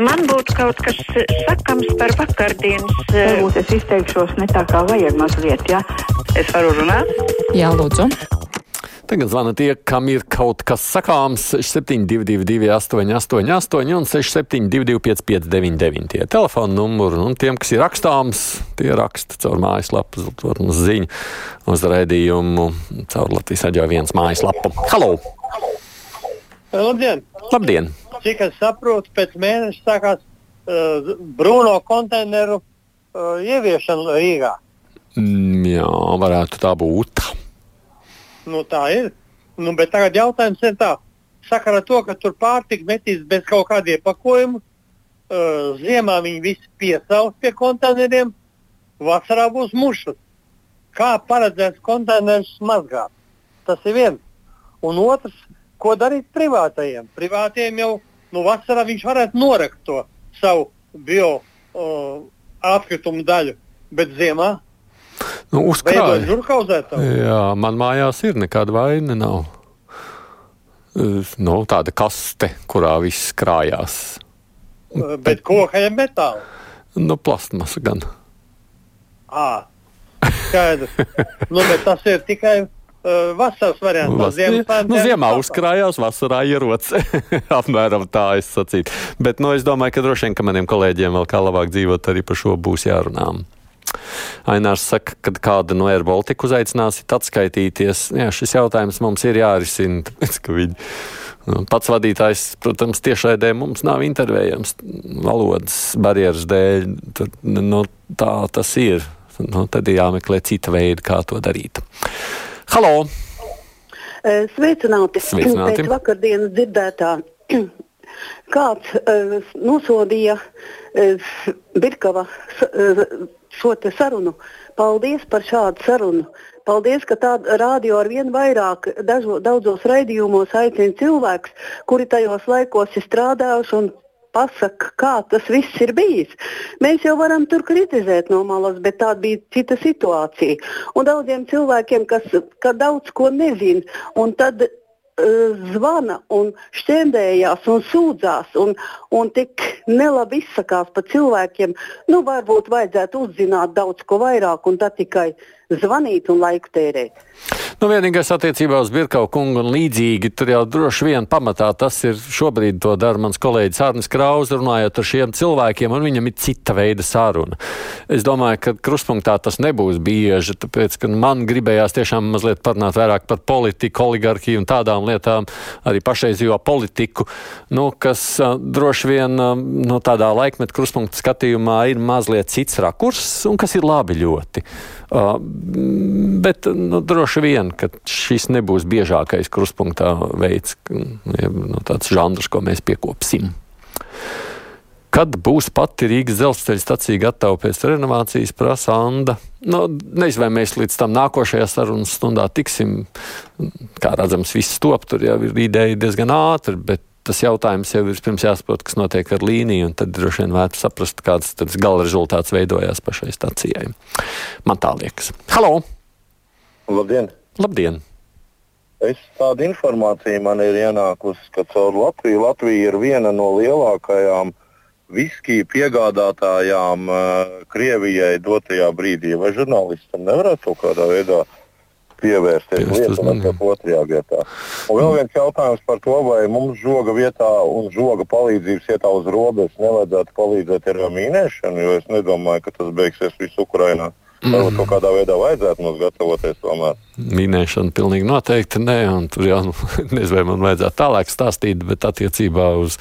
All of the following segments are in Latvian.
Man būtu kaut kas sakams par vakardienas. Varbūt es izteikšos ne tā kā vajag mazliet, ja? Es varu runāt? Jā, lūdzu. Tagad zvana tie, kam ir kaut kas sakāms. 6722, 888, un 672, 559, tie telefona numuri. Un tiem, kas ir rakstāms, tie raksta caur mājaslapu, uz ziņu, uz raidījumu, caur Latvijas aģio viens mājaslapu. Halo! Labdien! Labdien! Cik es saprotu, pēc mēneša sākās uh, brūno konteineru uh, ieviešana Rīgā. Mm, jā, varētu tā būt. Nu, tā ir. Nu, bet tagad jautājums ir tā, sakarā to, ka tur pārtika metīs bez kaut kādiem pakojumiem. Uh, ziemā viņi visi piesaus pie konteineriem, vasarā būs mušas. Kā paredzēts konteinerus mazgāt? Tas ir viens. Un otrs, ko darīt privātajiem? Privātiem jau nu, vasarā viņš varētu norakt to savu bio uh, atkritumu daļu, bet ziemā Nu, uzkrāj. Jā, man mājās ir nekāda vaina. Nav. Nu, tāda kaste, kurā viss krājās. Bet, bet koka ir metāla. Nu, plastmasa gan. À, skaidrs. nu, bet tas ir tikai vasaras variants. Vas, ziemā, nu, ziemā uzkrājās, vasarā ierots. Apmēram tā es sacītu. Bet nu, es domāju, ka droši vien, ka maniem kolēģiem vēl kā labāk dzīvot, arī par šo būs jārunā. Ainārs saka, kad kāda no Air Baltica uzaicināsiet atskaitīties. Jā, šis jautājums mums ir jārisina, tāpēc, viņi. Nu, pats vadītājs, protams, tiešraidē mums nav intervējams valodas barjeras dēļ. Tad, nu, tā tas ir. Nu, tad ir jāmeklē cita veida, kā to darīt. Halo! Sveicināti! Sveicināti. Pēc vakardienas dzirdētā kāds uh, nosodīja uh, Birkava uh, šo sarunu. Paldies par šādu sarunu. Paldies, ka tāda radio ar vien vairāk dažo, daudzos raidījumos aicina cilvēkus, kuri tajos laikos ir strādājuši un pasaka, kā tas viss ir bijis. Mēs jau varam tur kritizēt no malas, bet tā bija cita situācija. Un daudziem cilvēkiem, kas daudz ko nezina, un tad zvana un šķērdējās un sūdzās un, un tik nelabi izsakās par cilvēkiem, nu varbūt vajadzētu uzzināt daudz ko vairāk un tad tikai zvanīt un laiku tērēt. Nu, vienīgais attiecībā uz Birkau kungu un līdzīgi, tur jau droši vien pamatā tas ir šobrīd to dara mans kolēģis Arnis Kraus, runājot ar šiem cilvēkiem, un viņam ir cita veida saruna. Es domāju, ka kruspunktā tas nebūs bieži, tāpēc, ka man gribējās tiešām mazliet parunāt vairāk par politiku, oligarhiju un tādām lietām, arī pašreizējo politiku, nu, kas uh, droši vien uh, no tādā laikmeta kruspunkta skatījumā ir mazliet cits rakurs un kas ir labi ļoti. Uh, bet nu, droši vien, ka šis nebūs biežākais kruspunktā veids, nu, tāds žanrs, ko mēs piekopsim. Kad būs pati Rīgas dzelzceļa stacija gatava pēc renovācijas, prasa Anna. Nu, nezinu, vai mēs līdz tam nākošajā sarunas stundā tiksim. Kā redzams, viss top tur jau ir ideja diezgan ātri, bet tas jautājums jau ir pirms jāsaprot, kas notiek ar līniju, un tad droši vien vērts saprast, kāds tas gala rezultāts veidojās pašai stacijai. Man tā liekas. Halo! Labdien! Labdien! Es tādu informāciju man ir ienākusi, ka caur Latviju Latvija ir viena no lielākajām viskiju piegādātājām uh, Krievijai dotajā brīdī. Vai žurnālistam nevarētu kaut kādā veidā uh, pievērsties lietam, kas otrajā vietā. Un vēl viens jautājums par to, vai mums žoga vietā un žoga palīdzības vietā uz robežas nevajadzētu palīdzēt ar mīnēšanu, jo es nedomāju, ka tas beigsies visu Ukrainā. Varbūt kaut kādā veidā vajadzētu mums gatavoties tomēr. Minēšana pilnīgi noteikti nē, un tur jau nezinu, vai man vajadzētu tālāk stāstīt, bet attiecībā uz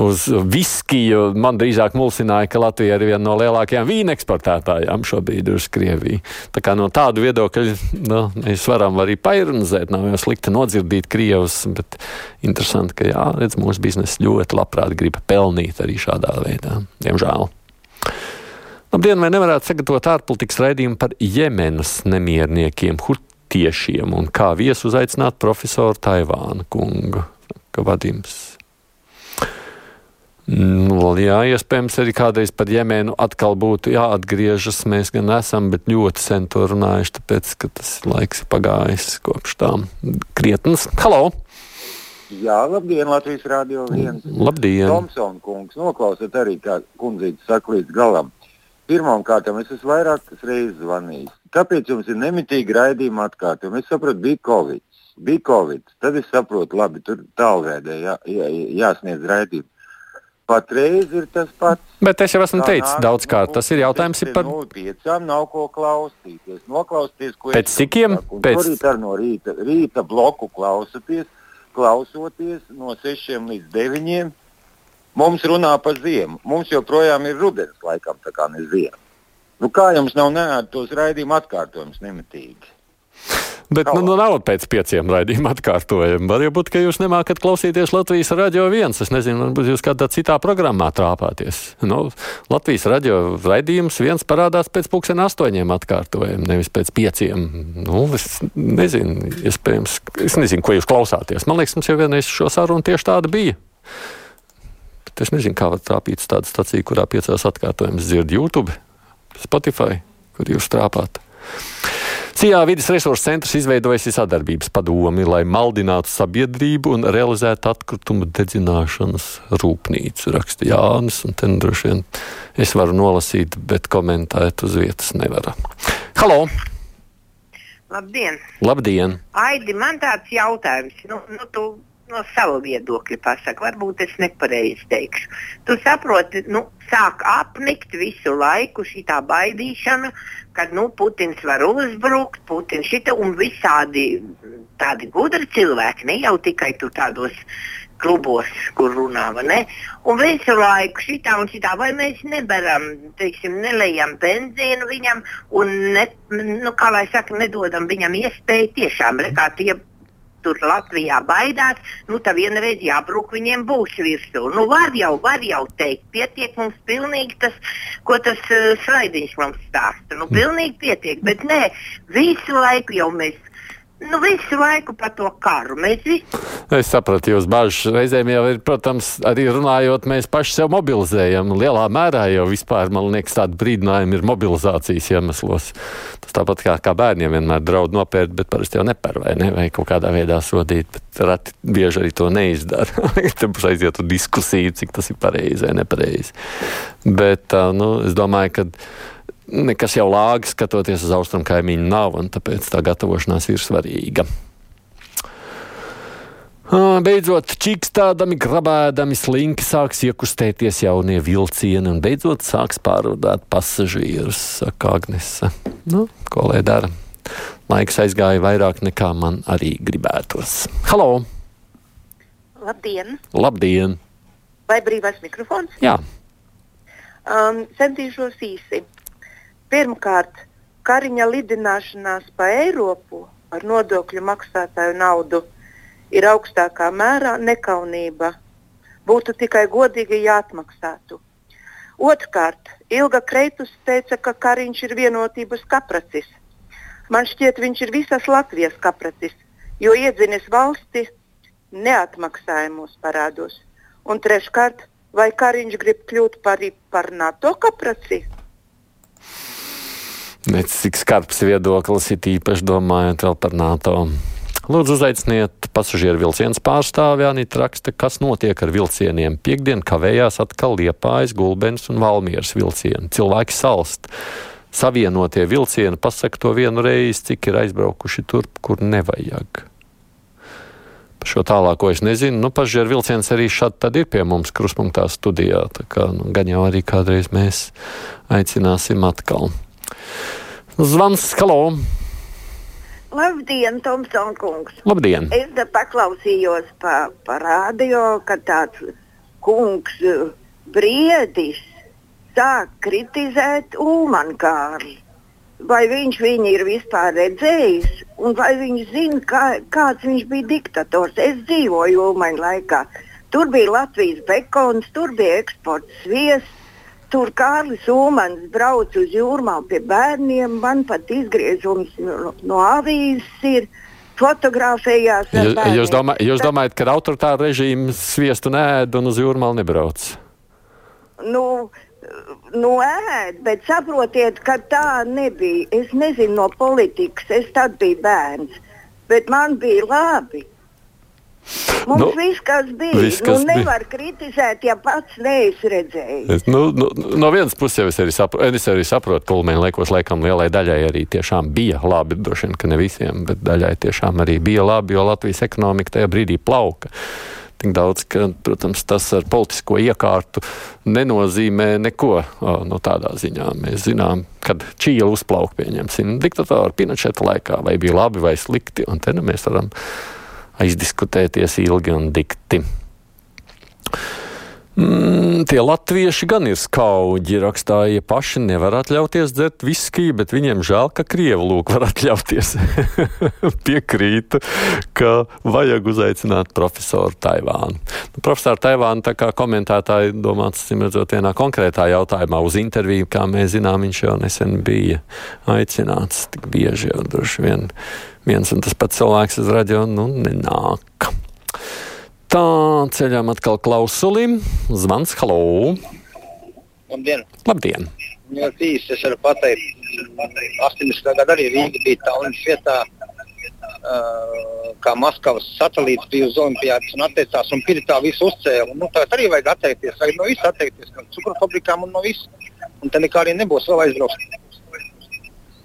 uz viskiju. Man drīzāk mulsināja, ka Latvija ir viena no lielākajām vīna eksportētājām šobrīd uz Krieviju. Tā kā no tādu viedokļa nu, mēs varam arī paironizēt, nav jau slikti nodzirdīt Krievus, bet interesanti, ka jā, redz, mūsu biznesa ļoti labprāt grib pelnīt arī šādā veidā. Diemžēl. Labdien, vai nevarētu sagatavot ārpolitikas raidījumu par Jemenas nemierniekiem, hutiešiem un kā viesu uzaicināt profesoru Taivānu kungu? Ka vadījums jā, iespējams, arī kādreiz par Jemenu atkal būtu jāatgriežas. Mēs gan esam, bet ļoti sen to runājuši, tāpēc, ka tas laiks ir pagājis kopš tām krietnes. Halo! Jā, labdien, Latvijas Rādio 1. Labdien! Tomsona kungs, noklausiet arī, kā kundzīte saka līdz galam. Pirmkārt, es esmu vairākas reizes zvanījis. Kāpēc jums ir nemitīgi raidījuma atkārtojumi? Es saprotu, bija Covid. Bija Covid. Tad es saprotu, labi, tur tālrēdē jā, jā, jāsniedz raidījumi. Patreiz ir tas pats. Bet es jau esmu teicis daudzkārt, tas ir jautājums ir par. No piecām nav ko klausīties. Noklausīties, ko Pēc cikiem? Pēc... Rīt ar no rīta, rīta bloku klausoties, klausoties no 6 līdz 9. Mums runā par ziemu. Mums joprojām ir rudens laikam, tā kā ne ziema. Nu, kā jums nav neēd tos raidījumu atkārtojumus nemitīgi? Bet nu, nu, nav pēc pieciem raidījuma atkārtojumiem. Var jau būt, ka jūs nemākat klausīties Latvijas radio viens. Es nezinu, varbūt jūs kādā citā programmā trāpāties. Nu, Latvijas radio raidījums viens parādās pēc pusdien astoņiem atkārtojumiem, nevis pēc pieciem. Nu, es nezinu, iespējams, es nezinu, ko jūs klausāties. Man liekas, mums jau vienreiz šo sarunu tieši tāda bija. Bet es nezinu, kā var trāpīt tādu staciju, kurā piecās atkārtojumus dzird YouTube, Spotify, kur jūs trāpāt. Cijā vidas resursu centrs izveidojis sadarbības padomi, lai maldinātu sabiedrību un realizētu atkritumu dedzināšanas rūpnīcu. Raksta Jānis, un ten droši vien es varu nolasīt, bet komentēt uz vietas nevaru. Halo! Labdien! Labdien! Aidi, man tāds jautājums. Nu, nu, tu no sava viedokļa pasaki, varbūt es nepareizi teikšu. Tu saproti, nu, sāk apnikt visu laiku šī baidīšana, kad nu, Putins var uzbrukt, Putins šita un visādi tādi gudri cilvēki, ne jau tikai tur tādos klubos, kur runā. Ne? Un visu laiku šitā un šitā, vai mēs nebaram, teiksim, nelējam benzīnu viņam un, ne, nu, kā lai saka, nedodam viņam iespēju tiešām, re, kā tie tur Latvijā baidās, nu tad vienreiz jābruk viņiem būs virsū. Nu, var jau, var jau teikt, pietiek mums pilnīgi tas, ko tas uh, slaidiņš mums stāsta. Nu, pilnīgi pietiek, bet nē, visu laiku jau mēs Nu, visu laiku par to karu. Mēs visi. Es sapratu, jūs bažas reizēm jau ir, protams, arī runājot, mēs paši sev mobilizējam. Lielā mērā jau vispār, man liekas, tāda brīdinājuma ir mobilizācijas iemeslos. Tas tāpat kā, kā bērniem vienmēr draud nopērt, bet parasti jau neper vai ne, vai kaut kādā veidā sodīt, bet rati bieži arī to neizdara. Te būs aiziet uz diskusiju, cik tas ir pareizi vai nepareizi. Bet, nu, es domāju, ka nekas jau lāgi skatoties uz austrumu kaimiņu nav, un tāpēc tā gatavošanās ir svarīga. Beidzot, čikstādami, grabēdami, slinki sāks iekustēties jaunie vilcieni, un beidzot sāks pārvadāt pasažierus, saka Agnese. Nu, ko lai dara? Laiks aizgāja vairāk nekā man arī gribētos. Halo! Labdien! Labdien! Vai brīvais mikrofons? Jā. Um, centīšos īsi. Pirmkārt, Kariņa lidināšanās pa Eiropu ar nodokļu maksātāju naudu ir augstākā mērā nekaunība. Būtu tikai godīgi jāatmaksātu. Otrkārt, Ilga Kreitus teica, ka Kariņš ir vienotības kapracis. Man šķiet, viņš ir visas Latvijas kapracis, jo iedzinis valsti neatmaksājumos parādos. Un treškārt, vai Kariņš grib kļūt par, par NATO kapraci? Nec cik skarbs viedoklis ir īpaši domājot vēl par NATO. Lūdzu, uzaiciniet pasažieru vilcienu pārstāvi Anita raksta, kas notiek ar vilcieniem. Piektdien kavējās atkal Liepājas, Gulbens un Valmieras vilcieni. Cilvēki salst. Savienotie vilcieni pasaka to vienu reizi, cik ir aizbraukuši turp, kur nevajag. Par šo tālāko es nezinu. Nu, pasažieru vilciens arī šādi ir pie mums kruspunktā studijā. Kā, nu, gan jau arī kādreiz mēs aicināsim atkal. Zvans, halo! Labdien, Tomson kungs! Labdien! Es te paklausījos pa, pa radio, ka tāds kungs Briedis sāk kritizēt Ulmankāri. Vai viņš viņu ir vispār redzējis, un vai viņš zina, kā, kāds viņš bija diktators? Es dzīvoju Ulmaņa laikā. Tur bija Latvijas bekons, tur bija eksports sviests, Tur Kārlis Ulmans brauc uz jūrmā pie bērniem. Man pat izgriežums no, no avīzes ir. Fotografējās. Jūs, jūs, domā, jūs domājat, ka autoritāra režīma sviestu nēd un uz jūrmālu nebrauc? Nu, nu, ēd, bet saprotiet, ka tā nebija. Es nezinu no politikas, es tad biju bērns, bet man bija labi. Mums Nu, nu, viss, kas bija, viss, viss, kas nu, bija. nevar kritizēt, ja pats neesi redzējis. Nu, nu, no vienas puses jau es arī saprotu, es arī saprotu ka Ulmēna laikos laikam lielai daļai arī tiešām bija labi, droši vien, ka ne visiem, bet daļai tiešām arī bija labi, jo Latvijas ekonomika tajā brīdī plauka. Tik daudz, ka, protams, tas ar politisko iekārtu nenozīmē neko no tādā ziņā. Mēs zinām, kad Čīla uzplauka, pieņemsim, diktatora Pinocheta laikā, vai bija labi vai slikti, un te nu mēs varam aizdiskutēties ilgi un dikti. Mm, tie latvieši gan ir skauģi. Rakstāja, ja paši nevar atļauties dzert viskiju, bet viņiem žēl, ka krievi lūk var atļauties. Piekrītu, ka vajag uzaicināt profesoru Taivānu. Nu, profesoru Taivānu tā kā komentētāji domāts, simredzot, vienā konkrētā jautājumā uz interviju, kā mēs zinām, viņš jau nesen bija aicināts tik bieži jau droši vien viens un tas pats cilvēks uz radio, nu, nenāk. Tā ceļām atkal klausulim. Zvans, halo! Labdien! Labdien! Ļoti īsi es varu pateikt, 80. gada arī Rīga bija Tallinas vietā, uh, kā Maskavas satelīts bija uz Olimpijādas un atteicās un Piritā visu uzcēla. Nu, tā arī vajag atteikties, vajag no visa atteikties, no cukuru fabrikām un no visa. Un te nekā arī nebūs vēl aizbraukt.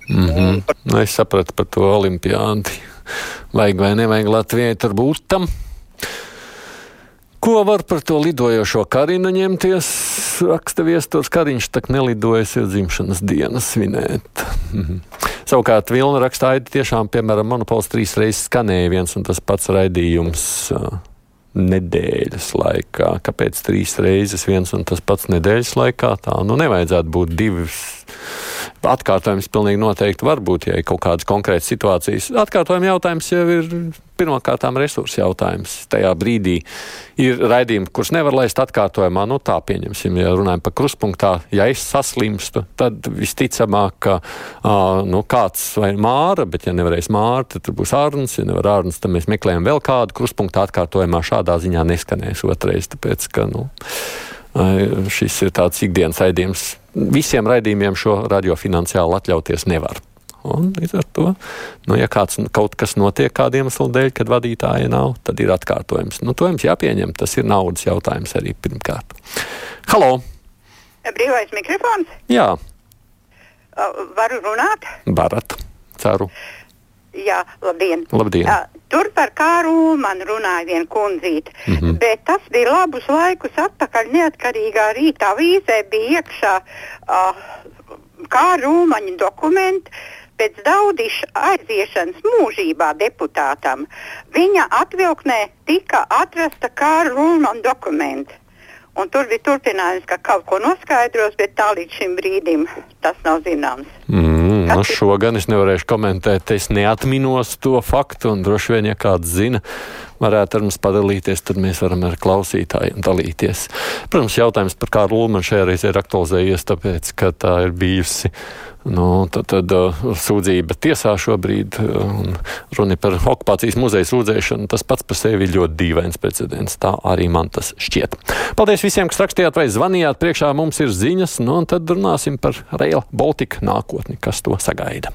Mm -hmm. nu, es sapratu par to olimpiādi. Vajag vai nevajag Latvijai tur būt tam? Ko var par to lidojošo karinu ņemties? Raksta viesturs Kariņš, tak nelidojas ir dzimšanas dienas svinēt. Mhm. Savukārt Vilna raksta, ka tiešām, piemēram, monopols trīs reizes skanēja viens un tas pats raidījums. Nedēļas laikā. Kāpēc trīs reizes viens un tas pats nedēļas laikā? Tā nu nevajadzētu būt divas. Atkārtojums pilnīgi noteikti var būt, ja ir kaut kādas konkrētas situācijas. Atkārtojuma jautājums jau ir pirmkārt resursu jautājums. Tajā brīdī ir raidījumi, kurus nevar laist atkārtojumā. Nu, tā pieņemsim, ja runājam par kruspunktā. Ja es saslimstu, tad visticamāk, ka uh, nu, kāds vai māra, bet ja nevarēs māra, tad būs ārns. Ja nevar ārns, tad mēs meklējam vēl kādu kruspunktu atkārtojumā. Šādā ziņā neskanēs otrais, tāpēc ka nu, šis ir tāds ikdienas raidījums. Visiem raidījumiem šo radiofinanciāli atļauties nevar. Un līdz ar to, nu, ja kāds, kaut kas notiek kāda iemesla dēļ, kad vadītāja nav, tad ir atkārtojums. Nu, to jums jāpieņem. Tas ir naudas jautājums arī pirmkārt. Halo! Brīvais mikrofons? Jā. Uh, varu runāt? Varat. Ceru. Jā, labdien. Labdien. Uh, tur par kāru man runāja viena kundzīte, mm -hmm. bet tas bija labus laikus atpakaļ neatkarīgā rītā vīzē bija iekšā uh, kā rūmaņa dokumenti. Pēc daudiša aiziešanas mūžībā deputātam viņa atvilknē tika atrasta kā rūmaņa dokumenti. Un tur bija turpinājums, ka kaut ko noskaidros, bet tā līdz šim brīdim tas nav zināms. Mm, nu šo gan es nevarēšu komentēt. Es neatminos to faktu, un droši vien, ja kāds zina, varētu ar mums padalīties, tad mēs varam ar klausītājiem dalīties. Protams, jautājums par kādu Lūmanu šajā reizē ir aktualizējies, tāpēc, ka tā ir bijusi Nu, tad, tad uh, sūdzība tiesā šobrīd, uh, runa par okupācijas muzeja sūdzēšanu, tas pats par sevi ir ļoti dīvains precedents. Tā arī man tas šķiet. Paldies visiem, kas rakstījāt vai zvanījāt. Priekšā mums ir ziņas, nu, un tad runāsim par Rail Baltica nākotni, kas to sagaida.